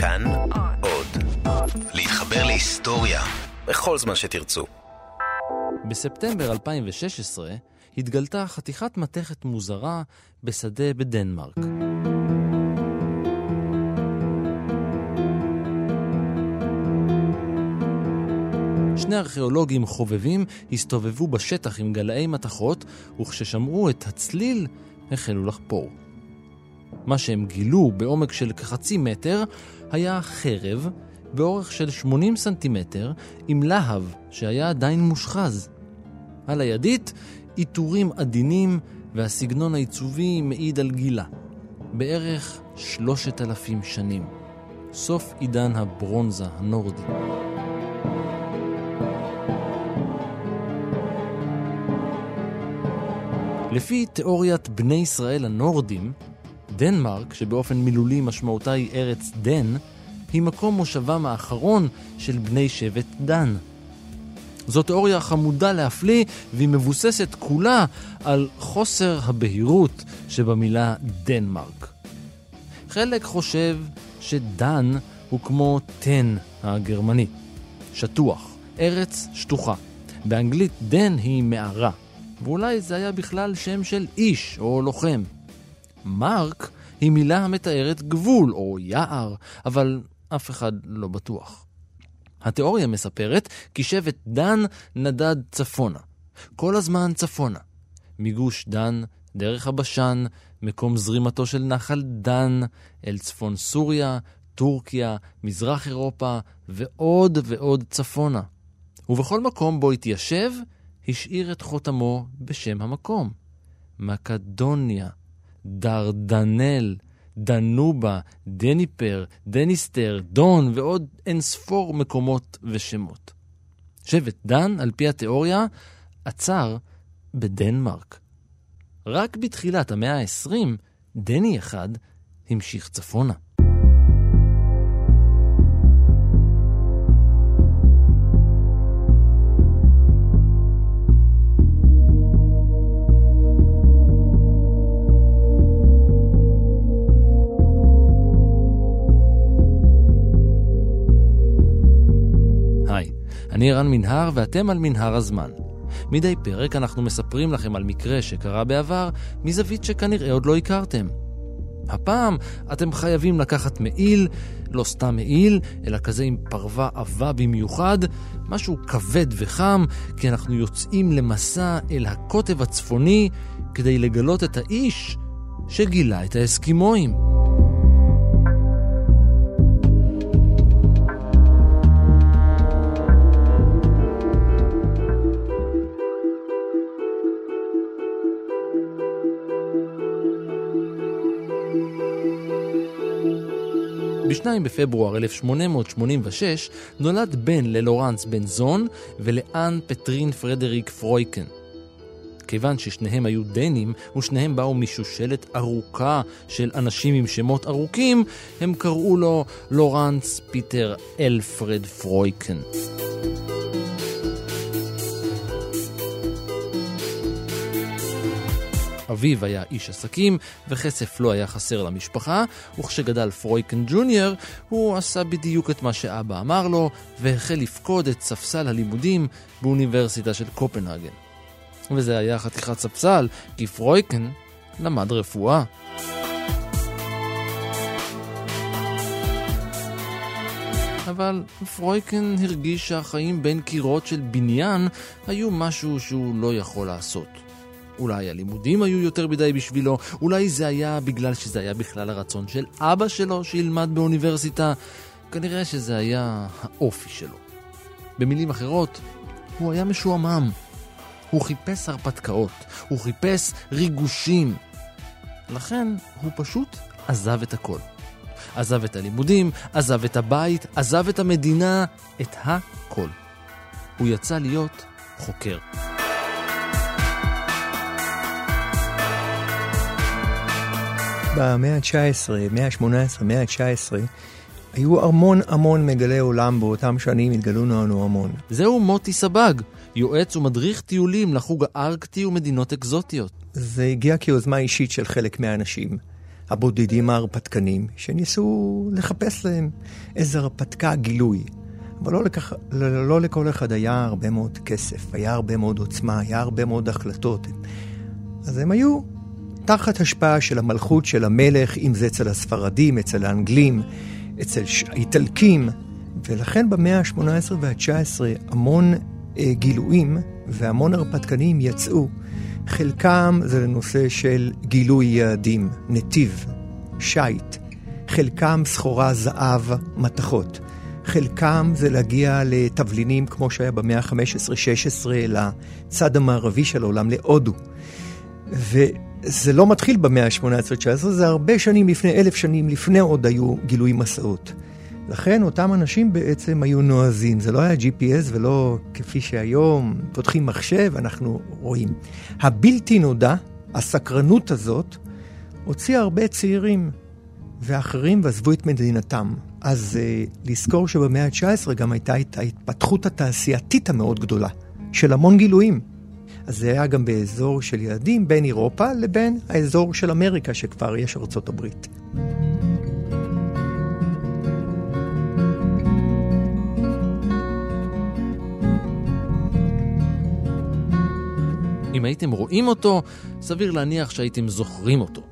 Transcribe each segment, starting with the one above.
כאן עוד. להתחבר להיסטוריה בכל זמן שתרצו. בספטמבר 2016 התגלתה חתיכת מתכת מוזרה בשדה בדנמרק. שני ארכיאולוגים חובבים הסתובבו בשטח עם גלאי מתכות, וכששמעו את הצליל, החלו לחפור. מה שהם גילו בעומק של כחצי מטר היה חרב באורך של 80 סנטימטר עם להב שהיה עדיין מושחז. על הידית עיטורים עדינים והסגנון העיצובי מעיד על גילה. בערך שלושת אלפים שנים. סוף עידן הברונזה הנורדי. לפי תיאוריית בני ישראל הנורדים, דנמרק, שבאופן מילולי משמעותה היא ארץ דן, היא מקום מושבם האחרון של בני שבט דן. זו תיאוריה חמודה להפליא, והיא מבוססת כולה על חוסר הבהירות שבמילה דנמרק. חלק חושב שדן הוא כמו תן הגרמני, שטוח, ארץ שטוחה. באנגלית דן היא מערה, ואולי זה היה בכלל שם של איש או לוחם. מרק היא מילה המתארת גבול או יער, אבל אף אחד לא בטוח. התיאוריה מספרת כי שבט דן נדד צפונה. כל הזמן צפונה. מגוש דן, דרך הבשן, מקום זרימתו של נחל דן, אל צפון סוריה, טורקיה, מזרח אירופה, ועוד ועוד צפונה. ובכל מקום בו התיישב, השאיר את חותמו בשם המקום. מקדוניה, דרדנל, דנובה, דניפר, דניסטר, דון ועוד אין ספור מקומות ושמות. שבט דן, על פי התיאוריה, עצר בדנמרק. רק בתחילת המאה ה-20, דני אחד המשיך צפונה. אני רן מנהר ואתם על מנהר הזמן. מדי פרק אנחנו מספרים לכם על מקרה שקרה בעבר מזווית שכנראה עוד לא הכרתם. הפעם אתם חייבים לקחת מעיל, לא סתם מעיל, אלא כזה עם פרווה עבה במיוחד, משהו כבד וחם, כי אנחנו יוצאים למסע אל הקוטב הצפוני כדי לגלות את האיש שגילה את האסקימואים. ב-2 בפברואר 1886 נולד בן ללורנס בן זון ולאן פטרין פרדריק פרויקן. כיוון ששניהם היו דנים ושניהם באו משושלת ארוכה של אנשים עם שמות ארוכים, הם קראו לו לורנס פיטר אלפרד פרויקן. אביו היה איש עסקים, וכסף לא היה חסר למשפחה, וכשגדל פרויקן ג'וניור, הוא עשה בדיוק את מה שאבא אמר לו, והחל לפקוד את ספסל הלימודים באוניברסיטה של קופנהגן. וזה היה חתיכת ספסל, כי פרויקן למד רפואה. אבל פרויקן הרגיש שהחיים בין קירות של בניין היו משהו שהוא לא יכול לעשות. אולי הלימודים היו יותר מדי בשבילו, אולי זה היה בגלל שזה היה בכלל הרצון של אבא שלו שילמד באוניברסיטה, כנראה שזה היה האופי שלו. במילים אחרות, הוא היה משועמם. הוא חיפש הרפתקאות, הוא חיפש ריגושים. לכן הוא פשוט עזב את הכל. עזב את הלימודים, עזב את הבית, עזב את המדינה, את הכל. הוא יצא להיות חוקר. במאה ה-19, מאה ה-18, מאה ה-19, היו המון המון מגלי עולם באותם שנים, התגלו לנו המון. זהו מוטי סבג, יועץ ומדריך טיולים לחוג הארקטי ומדינות אקזוטיות. זה הגיע כיוזמה אישית של חלק מהאנשים. הבודדים ההרפתקנים, שניסו לחפש להם איזו הרפתקה גילוי. אבל לא, לכך, לא, לא לכל אחד היה הרבה מאוד כסף, היה הרבה מאוד עוצמה, היה הרבה מאוד החלטות. אז הם היו תחת השפעה של המלכות של המלך, אם זה אצל הספרדים, אצל האנגלים, אצל האיטלקים, ולכן במאה ה-18 וה-19 המון אה, גילויים והמון הרפתקנים יצאו. חלקם זה לנושא של גילוי יעדים, נתיב, שיט, חלקם סחורה זהב, מתכות. חלקם זה להגיע לתבלינים כמו שהיה במאה ה-15-16 לצד המערבי של העולם, להודו. וזה לא מתחיל במאה ה-18-19, זה הרבה שנים לפני, אלף שנים לפני עוד היו גילוי מסעות. לכן אותם אנשים בעצם היו נועזים, זה לא היה GPS ולא כפי שהיום פותחים מחשב, אנחנו רואים. הבלתי נודע, הסקרנות הזאת, הוציאה הרבה צעירים ואחרים ועזבו את מדינתם. אז uh, לזכור שבמאה ה-19 גם הייתה את ההתפתחות התעשייתית המאוד גדולה, של המון גילויים. אז זה היה גם באזור של ילדים בין אירופה לבין האזור של אמריקה, שכבר יש ארצות הברית. אם הייתם רואים אותו, סביר להניח שהייתם זוכרים אותו.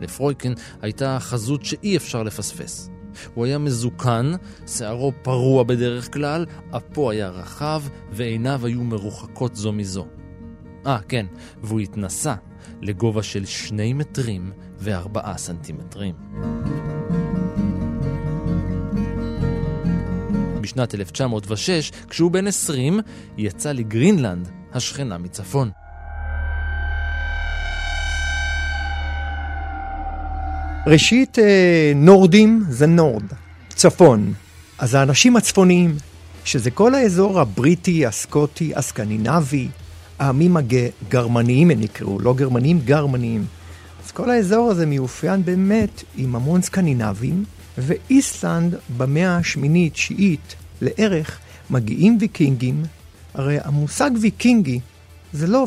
לפרויקן הייתה חזות שאי אפשר לפספס. הוא היה מזוקן, שערו פרוע בדרך כלל, אפו היה רחב, ועיניו היו מרוחקות זו מזו. אה, כן, והוא התנסה לגובה של שני מטרים וארבעה סנטימטרים. בשנת 1906, כשהוא בן 20, יצא לגרינלנד, השכנה מצפון. ראשית, אה, נורדים זה נורד, צפון. אז האנשים הצפוניים, שזה כל האזור הבריטי, הסקוטי, הסקנינבי, העמים הגרמניים הם נקראו, לא גרמנים, גרמניים. אז כל האזור הזה מיופיין באמת עם המון סקנינבים, ואיסלנד במאה השמינית-תשיעית לערך מגיעים ויקינגים, הרי המושג ויקינגי זה לא,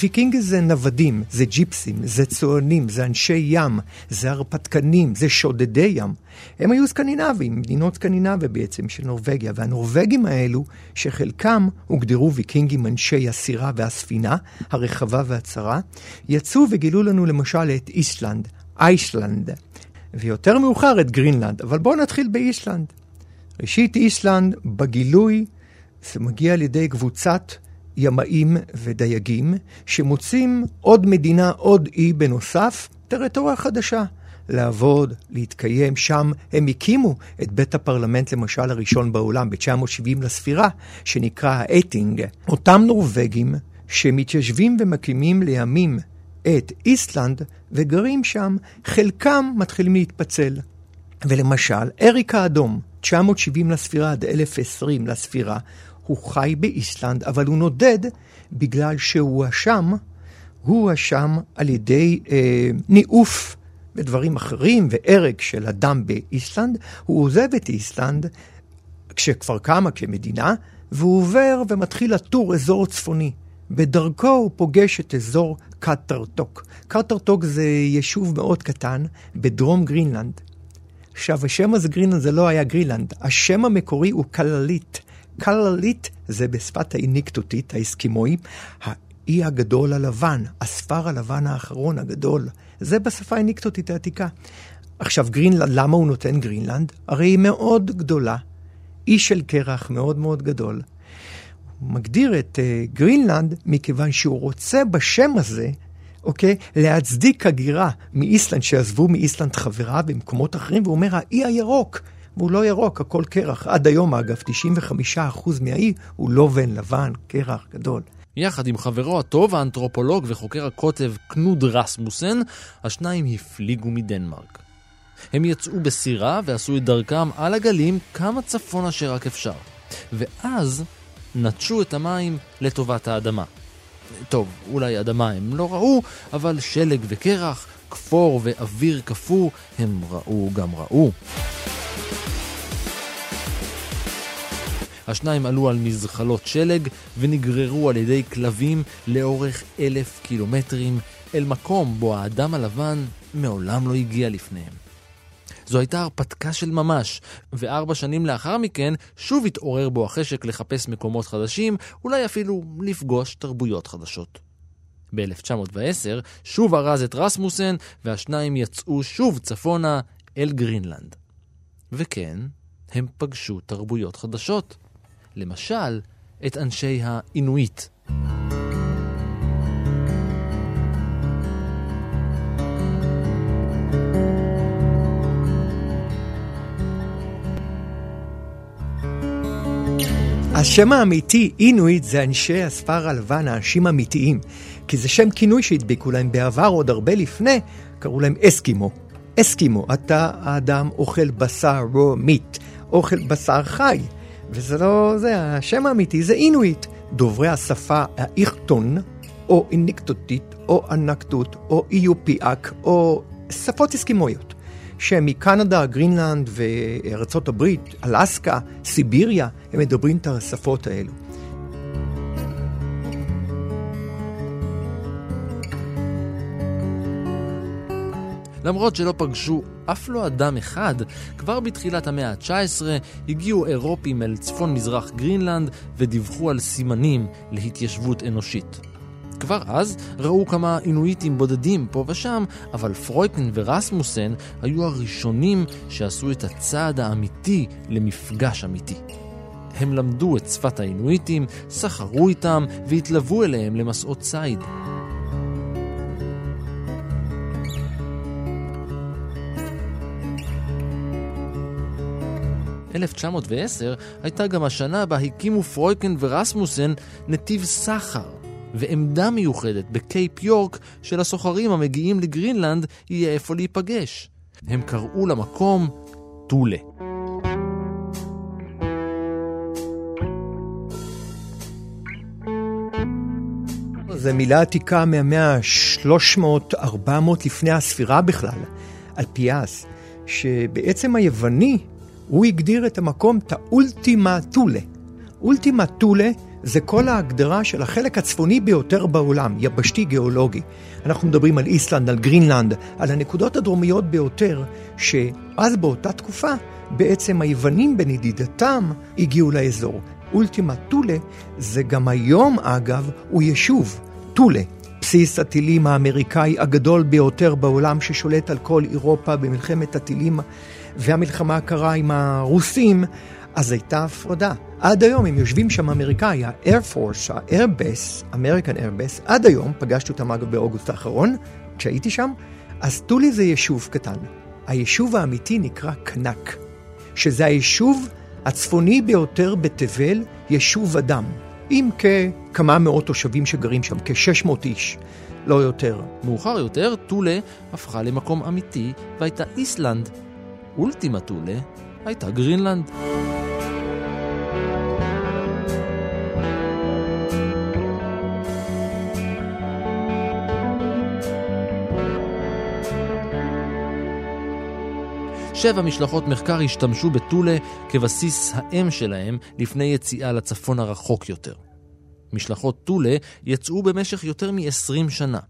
ויקינגי זה נוודים, זה ג'יפסים, זה צוענים, זה אנשי ים, זה הרפתקנים, זה שודדי ים. הם היו סקנינבים, מדינות סקנינביה בעצם, של נורבגיה. והנורבגים האלו, שחלקם הוגדרו ויקינגים אנשי הסירה והספינה, הרחבה והצרה, יצאו וגילו לנו למשל את איסלנד, אייסלנד, ויותר מאוחר את גרינלנד. אבל בואו נתחיל באיסלנד. ראשית, איסלנד, בגילוי, זה מגיע על ידי קבוצת ימאים ודייגים, שמוצאים עוד מדינה, עוד אי בנוסף, טריטוריה חדשה. לעבוד, להתקיים, שם הם הקימו את בית הפרלמנט למשל הראשון בעולם ב-970 לספירה, שנקרא האלטינג. אותם נורבגים שמתיישבים ומקימים לימים את איסלנד וגרים שם, חלקם מתחילים להתפצל. ולמשל, אריק האדום, 970 לספירה עד 1020 לספירה, הוא חי באיסלנד, אבל הוא נודד בגלל שהוא הואשם, הוא הואשם על ידי אה, ניאוף ודברים אחרים והרג של אדם באיסלנד. הוא עוזב את איסלנד כשכבר קמה כמדינה, והוא עובר ומתחיל לטור אזור צפוני. בדרכו הוא פוגש את אזור קקורטוק. קקורטוק זה יישוב מאוד קטן בדרום גרינלנד. עכשיו, השם הזה גרינלנד זה לא היה גרינלנד, השם המקורי הוא כללית. קללית זה בשפת האיניקטותית, האסקימואים, האי הגדול הלבן, הספר הלבן האחרון הגדול. זה בשפה האיניקטותית העתיקה. עכשיו, גרינלנד, למה הוא נותן גרינלנד? הרי היא מאוד גדולה, אי של קרח מאוד מאוד גדול. הוא מגדיר את uh, גרינלנד מכיוון שהוא רוצה בשם הזה, אוקיי, להצדיק הגירה מאיסלנד, שעזבו מאיסלנד חברה במקומות אחרים, והוא אומר, האי הירוק. והוא לא ירוק, הכל קרח. עד היום, אגב, 95% מהאי הוא לבן לבן, קרח גדול. יחד עם חברו הטוב, האנתרופולוג וחוקר הקוטב קנוד רסמוסן, השניים הפליגו מדנמרק. הם יצאו בסירה ועשו את דרכם על הגלים כמה צפונה שרק אפשר. ואז נטשו את המים לטובת האדמה. טוב, אולי אדמה הם לא ראו, אבל שלג וקרח, כפור ואוויר קפוא, הם ראו גם ראו. השניים עלו על מזחלות שלג ונגררו על ידי כלבים לאורך אלף קילומטרים אל מקום בו האדם הלבן מעולם לא הגיע לפניהם. זו הייתה הרפתקה של ממש, וארבע שנים לאחר מכן שוב התעורר בו החשק לחפש מקומות חדשים, אולי אפילו לפגוש תרבויות חדשות. ב-1910 שוב ארז את רסמוסן, והשניים יצאו שוב צפונה אל גרינלנד. וכן, הם פגשו תרבויות חדשות. למשל, את אנשי האינואיט. השם האמיתי, אינואיט, זה אנשי הספר הלבן, האנשים אמיתיים. כי זה שם כינוי שהדביקו להם בעבר, עוד הרבה לפני, קראו להם אסקימו. אסקימו, אתה האדם אוכל בשר רו מיט, אוכל בשר חי. וזה לא זה, השם האמיתי זה אינואיט. דוברי השפה האיכטון, או איניקטוטית, או אנקטות, או איופיאק, או שפות אסקימואיות. שמקנדה, גרינלנד וארצות הברית, אלסקה, סיביריה, הם מדברים את השפות האלו. למרות שלא פגשו אף לא אדם אחד, כבר בתחילת המאה ה-19 הגיעו אירופים אל צפון מזרח גרינלנד ודיווחו על סימנים להתיישבות אנושית. כבר אז ראו כמה אינואיטים בודדים פה ושם, אבל פרויקן ורסמוסן היו הראשונים שעשו את הצעד האמיתי למפגש אמיתי. הם למדו את שפת האינואיטים, סחרו איתם והתלוו אליהם למסעות ציד. 1910 הייתה גם השנה בה הקימו פרויקן ורסמוסן נתיב סחר ועמדה מיוחדת בקייפ יורק שלסוחרים המגיעים לגרינלנד יהיה איפה להיפגש. הם קראו למקום טולה. זו מילה עתיקה מהמאה ה-300-400 לפני הספירה בכלל, על פיאס, שבעצם היווני הוא הגדיר את המקום את האולטימה טולה. אולטימה טולה זה כל ההגדרה של החלק הצפוני ביותר בעולם, יבשתי גיאולוגי. אנחנו מדברים על איסלנד, על גרינלנד, על הנקודות הדרומיות ביותר, שאז באותה תקופה בעצם היוונים בנדידתם הגיעו לאזור. אולטימה טולה זה גם היום אגב, הוא יישוב, טולה. בסיס הטילים האמריקאי הגדול ביותר בעולם ששולט על כל אירופה במלחמת הטילים והמלחמה הקרה עם הרוסים, אז הייתה הפרדה. עד היום הם יושבים שם אמריקאי, ה-Air Force, ה-Airbus, American Airbus, עד היום, פגשתי אותם אגב באוגוסט האחרון, כשהייתי שם, אז טולי זה יישוב קטן. היישוב האמיתי נקרא קנק, שזה היישוב הצפוני ביותר בתבל, יישוב אדם, עם כמה מאות תושבים שגרים שם, כ-600 איש. לא יותר. מאוחר יותר, טולה הפכה למקום אמיתי והייתה איסלנד אולטימה טולה הייתה גרינלנד. שבע משלחות מחקר השתמשו בטולה כבסיס האם שלהם לפני יציאה לצפון הרחוק יותר. משלחות טולה יצאו במשך יותר מ-20 שנה.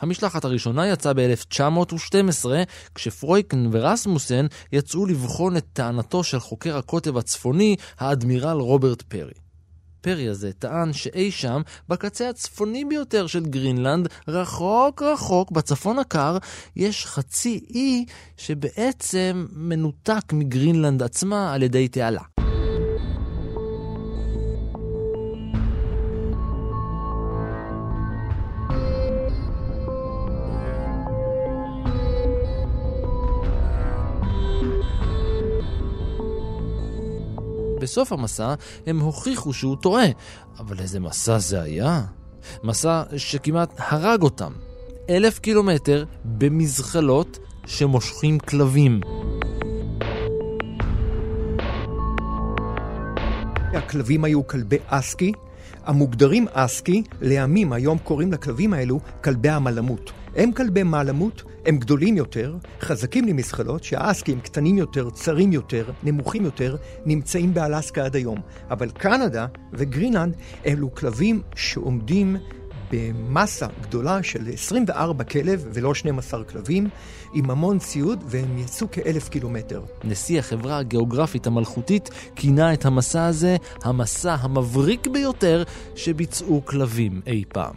המשלחת הראשונה יצאה ב-1912, כשפרויקן ורסמוסן יצאו לבחון את טענתו של חוקר הקוטב הצפוני, האדמירל רוברט פרי. פרי הזה טען שאי שם, בקצה הצפוני ביותר של גרינלנד, רחוק רחוק בצפון הקר, יש חצי אי שבעצם מנותק מגרינלנד עצמה על ידי תעלה. בסוף המסע הם הוכיחו שהוא טועה. אבל איזה מסע זה היה? מסע שכמעט הרג אותם. אלף קילומטר במזחלות שמושכים כלבים. הכלבים היו כלבי אסקי, המוגדרים אסקי, לימים היום קוראים לכלבים האלו כלבי המלמות. הם כלבי מעלמות, הם גדולים יותר, חזקים למזחלות, שהאסקים קטנים יותר, צרים יותר, נמוכים יותר, נמצאים באלסקה עד היום. אבל קנדה וגרינלנד אלו כלבים שעומדים במסה גדולה של 24 כלב ולא 12 כלבים, עם המון ציוד, והם יצאו כאלף קילומטר. נשיא החברה הגיאוגרפית המלכותית כינה את המסע הזה המסע המבריק ביותר שביצעו כלבים אי פעם.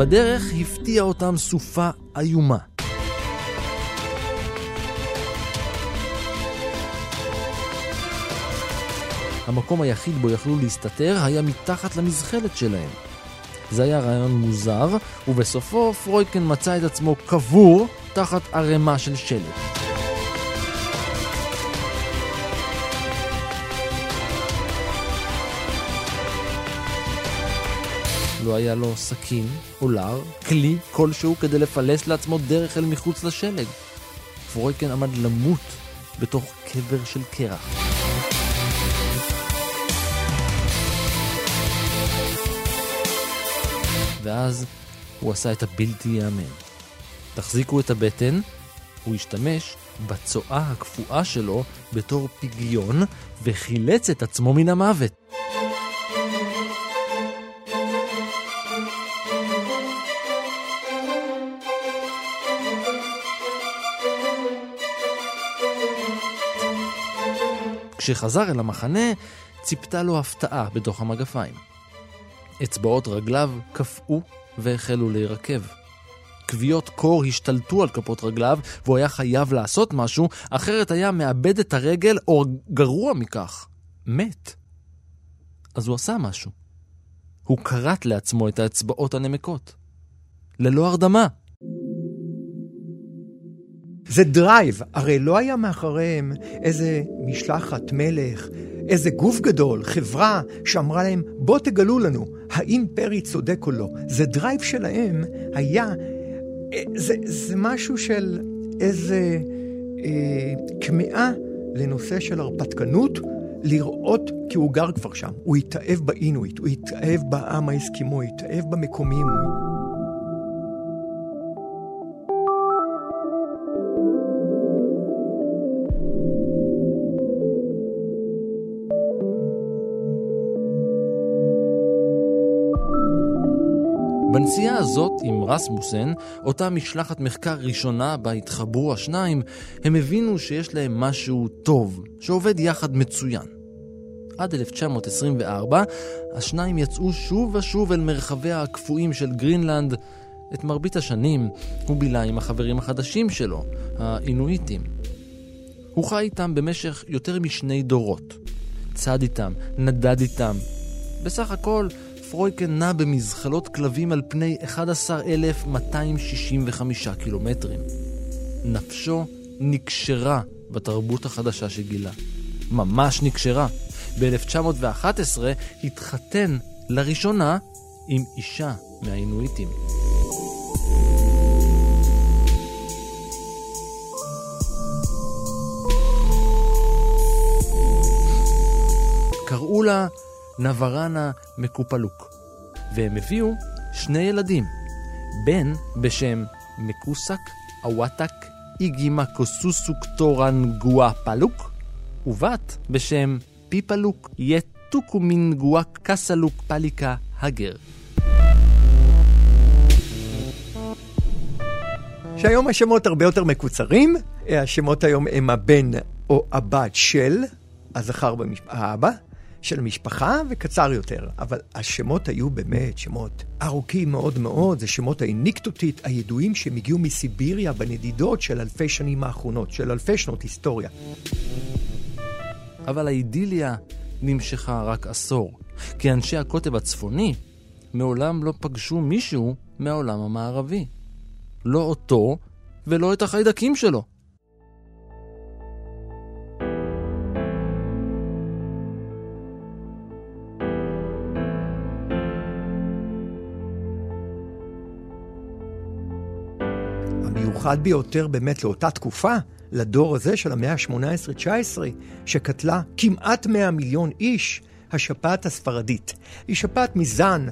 בדרך הפתיעה אותם סופה איומה. המקום היחיד בו יכלו להסתתר היה מתחת למזחלת שלהם. זה היה רעיון מוזר, ובסופו פרויקן מצא את עצמו קבור תחת ערימה של שלט. לא היה לו סכין, אולר, כלי כלשהו כדי לפלס לעצמו דרך אל מחוץ לשלג. פרויקן עמד למות בתוך קבר של קרח. ואז הוא עשה את הבלתי ייאמן. תחזיקו את הבטן, הוא השתמש בצואה הקפואה שלו בתור פגיון וחילץ את עצמו מן המוות. כשחזר אל המחנה, ציפתה לו הפתעה בתוך המגפיים. אצבעות רגליו קפאו והחלו להירקב. כוויות קור השתלטו על כפות רגליו, והוא היה חייב לעשות משהו, אחרת היה מאבד את הרגל, או גרוע מכך, מת. אז הוא עשה משהו. הוא כרת לעצמו את האצבעות הנמקות. ללא הרדמה. זה דרייב, הרי לא היה מאחוריהם איזה משלחת מלך, איזה גוף גדול, חברה, שאמרה להם, בוא תגלו לנו, האם פרי צודק או לא. זה דרייב שלהם היה, אה, זה, זה משהו של איזה אה, כמהה לנושא של הרפתקנות, לראות, כי הוא גר כבר שם, הוא התאהב באינואיט, הוא התאהב בעם האסקימו, הוא התאהב במקומיים. בנסיעה הזאת עם רסמוסן, אותה משלחת מחקר ראשונה בה התחברו השניים, הם הבינו שיש להם משהו טוב, שעובד יחד מצוין. עד 1924, השניים יצאו שוב ושוב אל מרחביה הקפואים של גרינלנד. את מרבית השנים הוא בילה עם החברים החדשים שלו, האינואיטים. הוא חי איתם במשך יותר משני דורות. צד איתם, נדד איתם. בסך הכל, פרויקן נע במזחלות כלבים על פני 11,265 קילומטרים. נפשו נקשרה בתרבות החדשה שגילה. ממש נקשרה. ב-1911 התחתן לראשונה עם אישה מהאינואיטים. קראו לה נברנה מקופלוק, והם הביאו שני ילדים, בן בשם מקוסק אוואטק איגימה קוסוסוק טורן גואה פלוק, ובת בשם פיפלוק יטוקו מן גואה קסלוק פליקה הגר. שהיום השמות הרבה יותר מקוצרים, השמות היום הם הבן או הבת של הזכר האבא, של המשפחה וקצר יותר, אבל השמות היו באמת שמות ארוכים מאוד מאוד, זה שמות האיניקטוטית הידועים שהם הגיעו מסיביריה בנדידות של אלפי שנים האחרונות, של אלפי שנות היסטוריה. אבל האידיליה נמשכה רק עשור, כי אנשי הקוטב הצפוני מעולם לא פגשו מישהו מהעולם המערבי. לא אותו ולא את החיידקים שלו. המיוחד ביותר באמת לאותה תקופה, לדור הזה של המאה ה-18-19, שקטלה כמעט 100 מיליון איש, השפעת הספרדית. היא שפעת מזן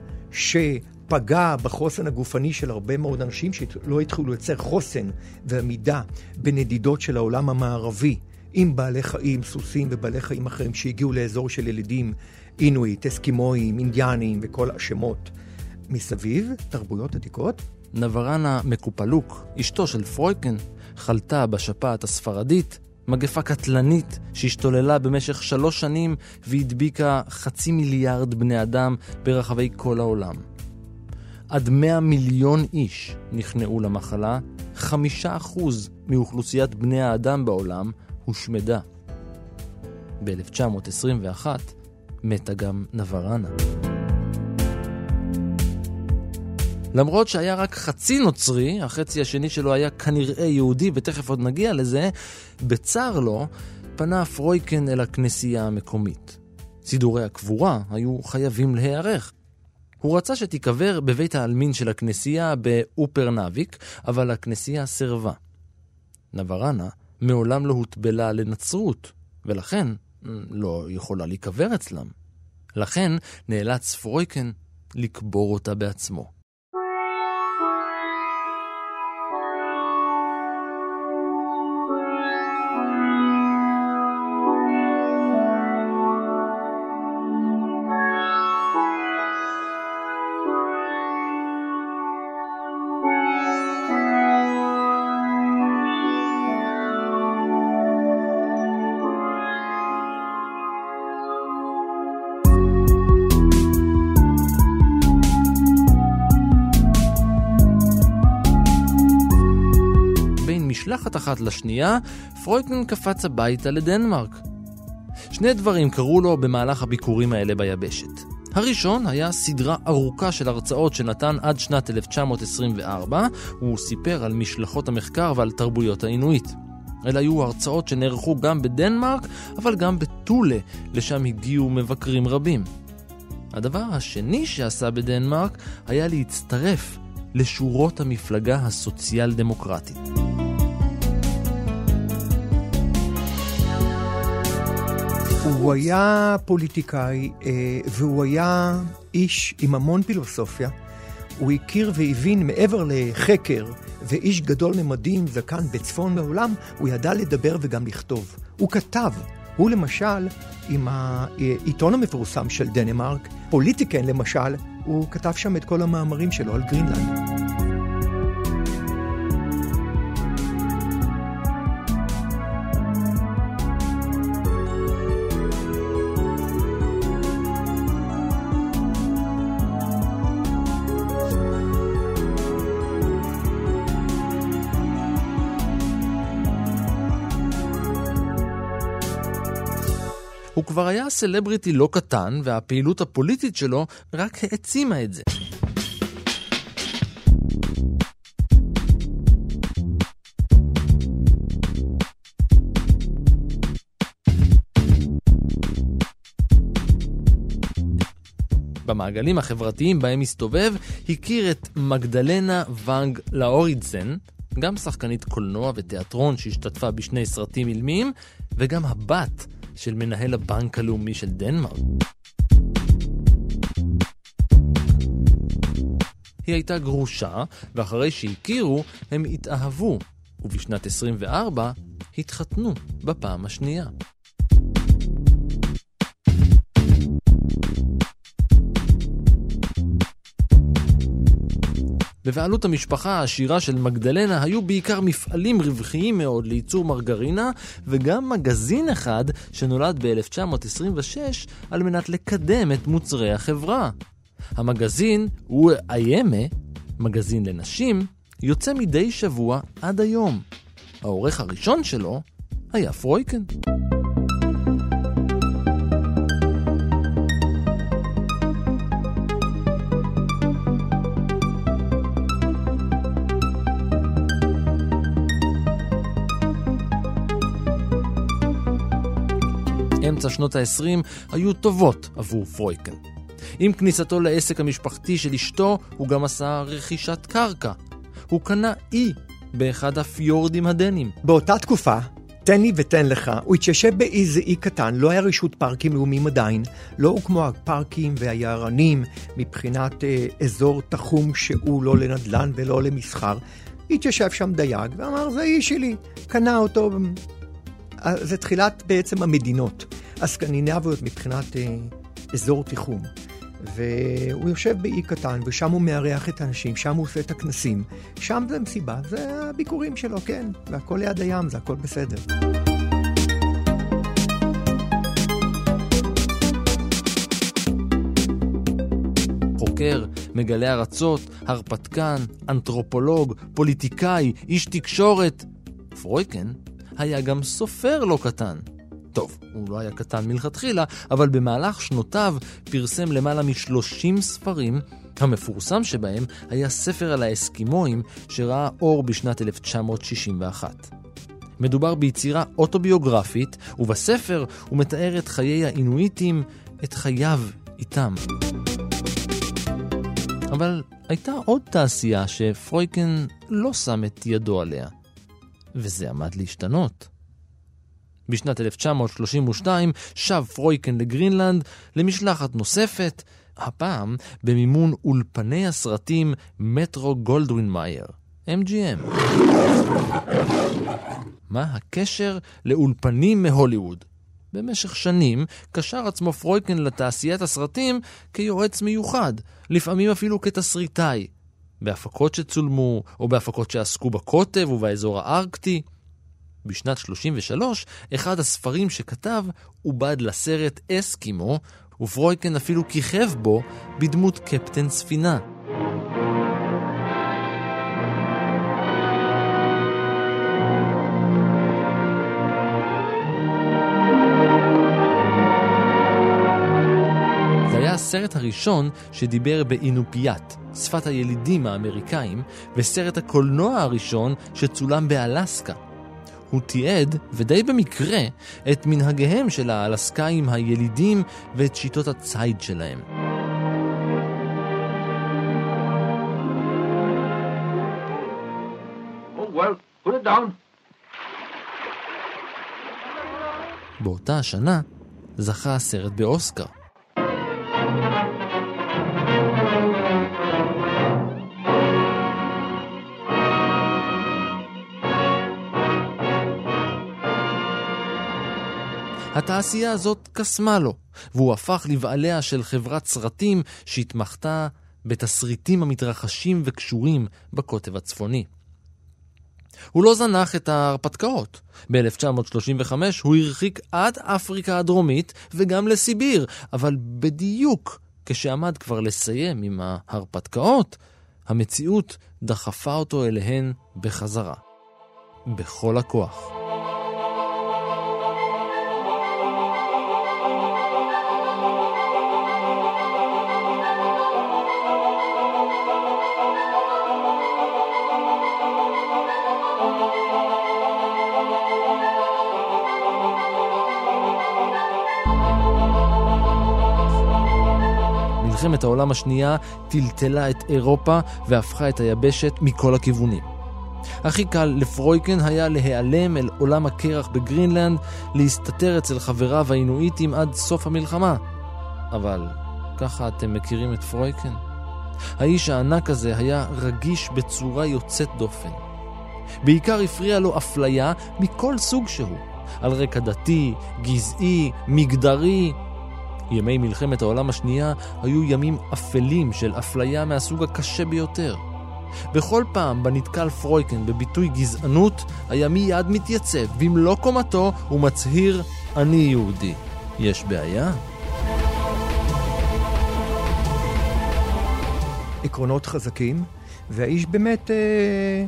פגע בחוסן הגופני של הרבה מאוד אנשים שלא התחילו לייצר חוסן ועמידה בנדידות של העולם המערבי עם בעלי חיים, סוסים ובעלי חיים אחרים שהגיעו לאזור של ילידים אינואיט, אסקימואים, אינדיאנים וכל השמות מסביב, תרבויות עתיקות. נברנה מקופלוק, אשתו של פרויקן, חלתה בשפעת הספרדית, מגפה קטלנית שהשתוללה במשך שלוש שנים והדביקה חצי מיליארד בני אדם ברחבי כל העולם. עד 100 מיליון איש נכנעו למחלה, חמישה אחוז מאוכלוסיית בני האדם בעולם הושמדה. ב-1921 מתה גם נברנה. למרות שהיה רק חצי נוצרי, החצי השני שלו היה כנראה יהודי, ותכף עוד נגיע לזה, בצר לו פנה פרויקן אל הכנסייה המקומית. סידורי הקבורה היו חייבים להיערך. הוא רצה שתיקבר בבית העלמין של הכנסייה באופרנביק, אבל הכנסייה סירבה. נברנה מעולם לא הוטבלה לנצרות, ולכן לא יכולה להיקבר אצלם. לכן נאלץ פרויקן לקבור אותה בעצמו. אחת לשנייה, פרויקן קפץ הביתה לדנמרק. שני דברים קרו לו במהלך הביקורים האלה ביבשת. הראשון היה סדרה ארוכה של הרצאות שנתן עד שנת 1924, הוא סיפר על משלחות המחקר ועל תרבויות האינואיט. אלה היו הרצאות שנערכו גם בדנמרק, אבל גם בטולה, לשם הגיעו מבקרים רבים. הדבר השני שעשה בדנמרק היה להצטרף לשורות המפלגה הסוציאל הוא היה פוליטיקאי אה, והוא היה איש עם המון פילוסופיה. הוא הכיר והבין מעבר לחקר ואיש גדול ממדים, זקן בצפון העולם, הוא ידע לדבר וגם לכתוב. הוא כתב. הוא למשל, עם העיתון המפורסם של דנמרק, פוליטיקן למשל, הוא כתב שם את כל המאמרים שלו על גרינלנד. הוא כבר היה סלבריטי לא קטן, והפעילות הפוליטית שלו רק העצימה את זה. במעגלים החברתיים בהם הסתובב, הכיר את מגדלנה ואנג לאורידסן, גם שחקנית קולנוע ותיאטרון שהשתתפה בשני סרטים אילמים, וגם הבת של מנהל הבנק הלאומי של דנמרק. היא הייתה גרושה, ואחרי שהכירו, הם התאהבו, ובשנת 24 התחתנו בפעם השנייה. בבעלות המשפחה העשירה של מגדלנה היו בעיקר מפעלים רווחיים מאוד לייצור מרגרינה, וגם מגזין אחד שנולד ב-1926 על מנת לקדם את מוצרי החברה. המגזין הוא איימה, מגזין לנשים, יוצא מדי שבוע עד היום. העורך הראשון שלו היה פרויקן. אמצע שנות ה-20 היו טובות עבור פרויקן. עם כניסתו לעסק המשפחתי של אשתו, הוא גם עשה רכישת קרקע. הוא קנה אי באחד הפיורדים הדנים. באותה תקופה תן לי ותן לך. הוא התיישב באיזה אי קטן, לא היה רשות פארקים לאומיים עדיין, לא הוקמו הפארקים והיערנים מבחינת אה, אזור תחום שהוא לא לנדל"ן ולא למסחר. התיישב שם דייג ואמר, זה איש שלי, קנה אותו. אה, זה תחילת בעצם המדינות הסקנינביות מבחינת אה, אזור תיחום. והוא יושב באי קטן, ושם הוא מארח את האנשים, שם הוא עושה את הכנסים. שם זה מסיבה, זה הביקורים שלו, כן. והכל ליד הים, זה הכל בסדר. חוקר, מגלה ארצות, הרפתקן, אנתרופולוג, פוליטיקאי, איש תקשורת. פרויקן היה גם סופר לא קטן. טוב, הוא לא היה קטן מלכתחילה, אבל במהלך שנותיו פרסם למעלה מ-30 ספרים, המפורסם שבהם היה ספר על האסקימואים שראה אור בשנת 1961. מדובר ביצירה אוטוביוגרפית, ובספר הוא מתאר את חיי האינואיטים, את חייו איתם. אבל הייתה עוד תעשייה שפרויקן לא שם את ידו עליה, וזה עמד להשתנות. בשנת 1932 שב פרויקן לגרינלנד למשלחת נוספת, הפעם במימון אולפני הסרטים מטרו גולדווין מאייר, MGM. מה הקשר לאולפנים מהוליווד? במשך שנים קשר עצמו פרויקן לתעשיית הסרטים כיועץ מיוחד, לפעמים אפילו כתסריטאי, בהפקות שצולמו או בהפקות שעסקו בקוטב ובאזור הארקטי. בשנת 33, אחד הספרים שכתב עובד לסרט אסקימו, ופרויקן אפילו כיכב בו בדמות קפטן ספינה. הסרט הראשון שדיבר באינופיאט, שפת הילידים האמריקאים, וסרט הקולנוע הראשון שצולם באלסקה. הוא תיעד, ודי במקרה, את מנהגיהם של האלסקאים הילידים ואת שיטות הציד שלהם. Oh, באותה השנה זכה הסרט באוסקר. התעשייה הזאת קסמה לו, והוא הפך לבעליה של חברת סרטים שהתמחתה בתסריטים המתרחשים וקשורים בקוטב הצפוני. הוא לא זנח את ההרפתקאות. ב-1935 הוא הרחיק עד אפריקה הדרומית וגם לסיביר, אבל בדיוק כשעמד כבר לסיים עם ההרפתקאות, המציאות דחפה אותו אליהן בחזרה. בכל הכוח. מלחמת העולם השנייה טלטלה את אירופה והפכה את היבשת מכל הכיוונים. הכי קל לפרויקן היה להיעלם אל עולם הקרח בגרינלנד, להסתתר אצל חבריו האינואיטים עד סוף המלחמה. אבל ככה אתם מכירים את פרויקן? האיש הענק הזה היה רגיש בצורה יוצאת דופן. בעיקר הפריע לו אפליה מכל סוג שהוא, על רקע דתי, גזעי, מגדרי, ימי מלחמת העולם השנייה היו ימים אפלים של אפליה מהסוג הקשה ביותר. בכל פעם בה נתקל פרויקן בביטוי גזענות, היה מיד מתייצב במלוא קומתו ומצהיר, אני יהודי. יש בעיה? עקרונות חזקים, והאיש באמת אה,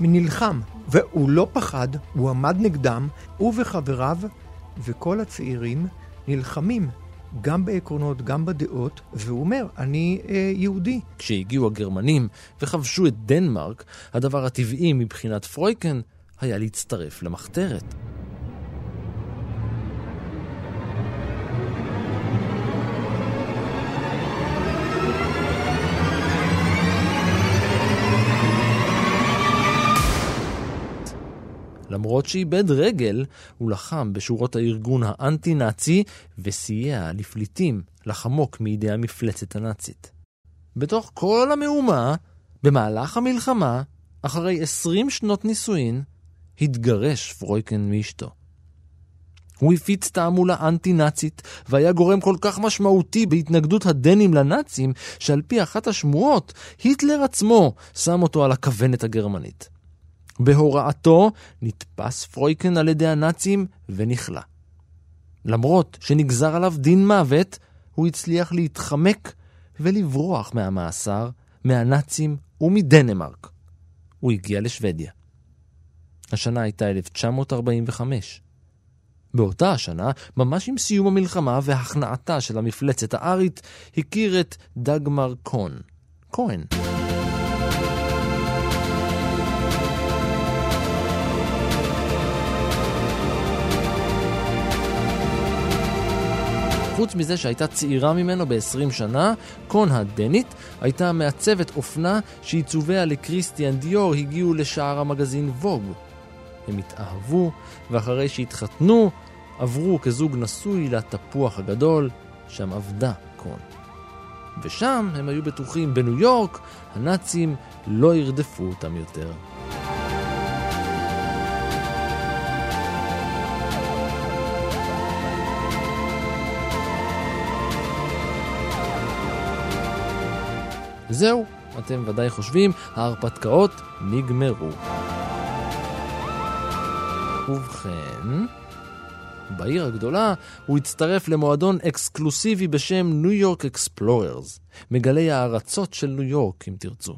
נלחם. והוא לא פחד, הוא עמד נגדם, הוא וחבריו וכל הצעירים נלחמים גם בעקרונות, גם בדעות, והוא אומר, אני אה, יהודי. כשהגיעו הגרמנים וכבשו את דנמרק, הדבר הטבעי מבחינת פרויקן היה להצטרף למחתרת. למרות שאיבד רגל, הוא לחם בשורות הארגון האנטי-נאצי וסייע לפליטים לחמוק מידי המפלצת הנאצית. בתוך כל המהומה, במהלך המלחמה, אחרי עשרים שנות נישואין, התגרש פרויקן מאשתו. הוא הפיץ תעמולה אנטי-נאצית, והיה גורם כל כך משמעותי בהתנגדות הדנים לנאצים, שעל פי אחת השמועות, היטלר עצמו שם אותו על הכוונת הגרמנית. בהוראתו נתפס פרויקן על ידי הנאצים ונכלא. למרות שנגזר עליו דין מוות, הוא הצליח להתחמק ולברוח מהמאסר, מהנאצים ומדנמרק. הוא הגיע לשוודיה. השנה הייתה 1945. באותה השנה, ממש עם סיום המלחמה והכנעתה של המפלצת הארית, הכיר את דגמר קון. כהן. חוץ מזה שהייתה צעירה ממנו ב-20 שנה, קון הדנית הייתה מעצבת אופנה שעיצוביה לקריסטיאן דיור הגיעו לשער המגזין ווג. הם התאהבו, ואחרי שהתחתנו, עברו כזוג נשוי לתפוח הגדול, שם עבדה קון. ושם הם היו בטוחים בניו יורק, הנאצים לא ירדפו אותם יותר. זהו, אתם ודאי חושבים, ההרפתקאות נגמרו. ובכן, בעיר הגדולה הוא הצטרף למועדון אקסקלוסיבי בשם ניו יורק אקספלוררס, מגלי הארצות של ניו יורק, אם תרצו.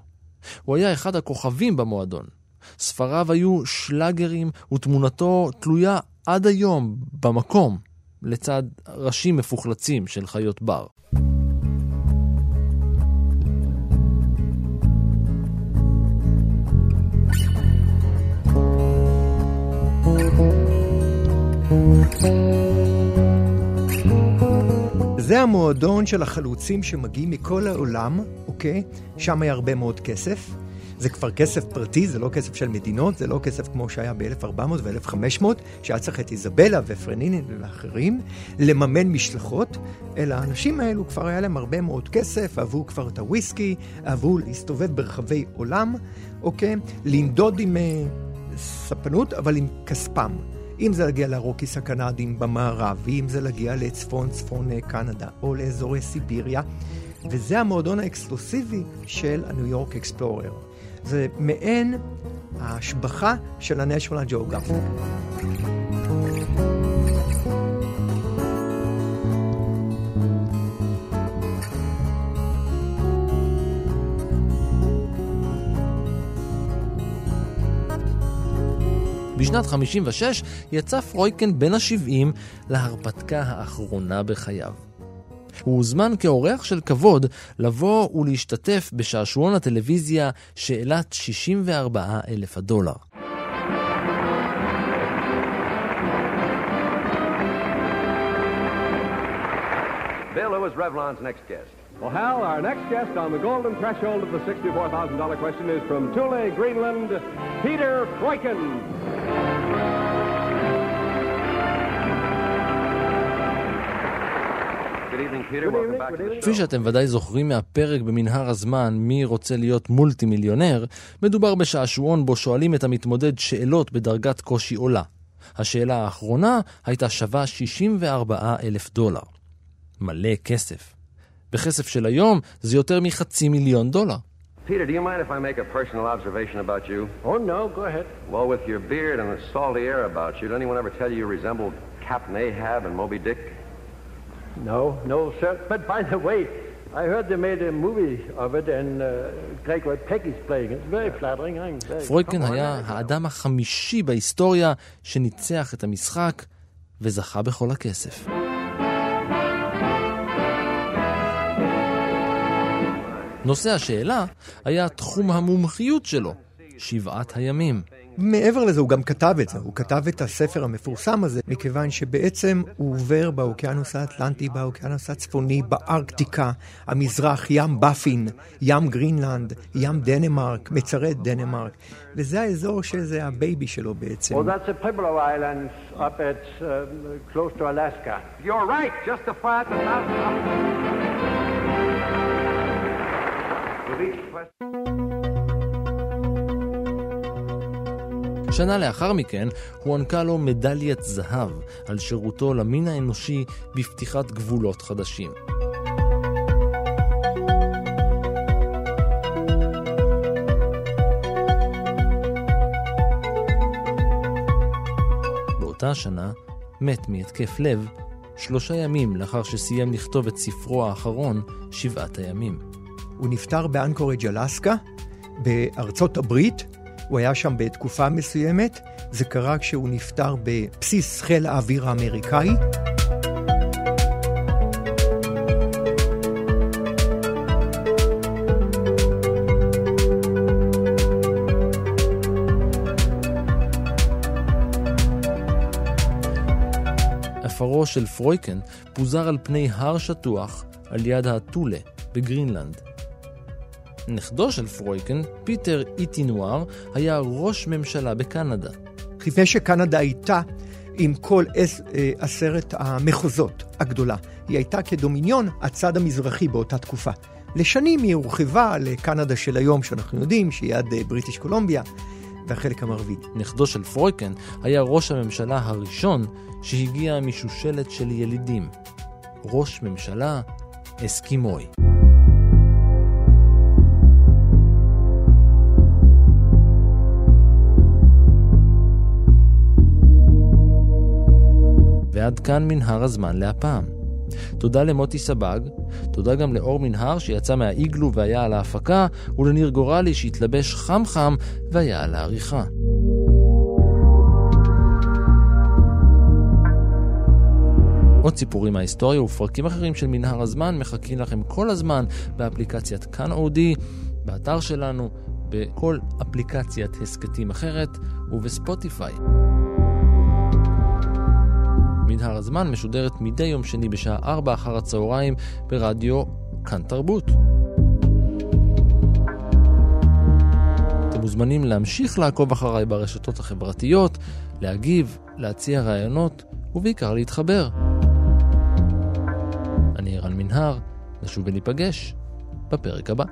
הוא היה אחד הכוכבים במועדון. ספריו היו שלאגרים ותמונתו תלויה עד היום במקום, לצד ראשים מפוחלצים של חיות בר. זה המועדון של החלוצים שמגיעים מכל העולם, אוקיי? שם היה הרבה מאוד כסף. זה כבר כסף פרטי, זה לא כסף של מדינות, זה לא כסף כמו שהיה ב-1400 ו-1500, שהיה צריך את איזבלה ופרנינין ואחרים, לממן משלחות, אלא האנשים האלו כבר היה להם הרבה מאוד כסף, אהבו כבר את הוויסקי, אהבו להסתובב ברחבי עולם, אוקיי? לנדוד עם uh, ספנות, אבל עם כספם. אם זה להגיע לרוקיס הקנדים במערב, ואם זה להגיע לצפון צפון אה, קנדה, או לאזורי סיביריה, וזה המועדון האקסקלוסיבי של הניו יורק אקספלורר. זה מעין ההשבחה של ה-National Geographic. בשנת 56 יצא פרויקן בן ה-70 להרפתקה האחרונה בחייו. הוא הוזמן כאורח של כבוד לבוא ולהשתתף בשעשועון הטלוויזיה שאלת 64 אלף הדולר. Bill, who is Revlon's next guest? Well, Hal, our next guest on the golden threshold of the $64,000 question is from Thule, Greenland, Peter Freuchen. כפי שאתם ודאי זוכרים מהפרק במנהר הזמן מי רוצה להיות מולטי מיליונר, מדובר בשעשועון בו שואלים את המתמודד שאלות בדרגת קושי עולה. השאלה האחרונה הייתה שווה 64 אלף דולר. מלא כסף. בכסף של היום זה יותר מחצי מיליון דולר. Peter, do you mind if I make a personal observation about you? Oh, no, go ahead. Well, with your beard and the salty air about you, did anyone ever tell you you resembled Captain Ahab and Moby Dick? No, no, sir. But by the way, I heard they made a movie of it and uh, Greg Peggy's playing it. It's very flattering. פרויקן היה האדם החמישי בהיסטוריה שניצח את המשחק וזכה בכל הכסף. נושא השאלה היה תחום המומחיות שלו, שבעת הימים. מעבר לזה, הוא גם כתב את זה. הוא כתב את הספר המפורסם הזה, מכיוון שבעצם הוא עובר באוקיינוס האטלנטי, באוקיינוס הצפוני, בארקטיקה, המזרח, ים באפין, ים גרינלנד, ים דנמרק, מצרי דנמרק, וזה האזור שזה הבייבי שלו בעצם. Well, that's the Pueblo Islands up at uh, close to Alaska. You're right, just a far the שנה לאחר מכן הוענקה לו מדליית זהב על שירותו למין האנושי בפתיחת גבולות חדשים. באותה השנה מת מהתקף לב שלושה ימים לאחר שסיים לכתוב את ספרו האחרון, שבעת הימים. הוא נפטר באנקורג' אלסקה, בארצות הברית, הוא היה שם בתקופה מסוימת, זה קרה כשהוא נפטר בבסיס חיל האוויר האמריקאי. עפרו של פרויכן פוזר על פני הר שטוח על יד אה, תולה בגרינלנד. נכדו של פרויכן, פיטר איטינואר, היה ראש ממשלה בקנדה. לפני שקנדה הייתה עם כל עש, אה, עשרת המחוזות הגדולה, היא הייתה כדומיניון הצד המזרחי באותה תקופה. לשנים היא הורחבה לקנדה של היום, שאנחנו יודעים, שהיא עד אה, בריטיש קולומביה, והחלק המערבי. נכדו של פרויקן היה ראש הממשלה הראשון שהגיע משושלת של ילידים. ראש ממשלה אסקימוי. ועד כאן מנהר הזמן להפעם. תודה למוטי סבג, תודה גם לאור מנהר שיצא מהאיגלו והיה על ההפקה, ולניר גורלי שהתלבש חם חם והיה על העריכה. עוד סיפורים מההיסטוריה ופרקים אחרים של מנהר הזמן מחכים לכם כל הזמן באפליקציית כאן אודי, באתר שלנו, בכל אפליקציית הסכתים אחרת ובספוטיפיי. מנהר הזמן משודרת מדי יום שני בשעה 4 אחר הצהריים ברדיו כאן תרבות. אתם מוזמנים להמשיך לעקוב אחריי ברשתות החברתיות, להגיב, להציע רעיונות ובעיקר להתחבר. אני ערן מנהר, נשוב וניפגש בפרק הבא.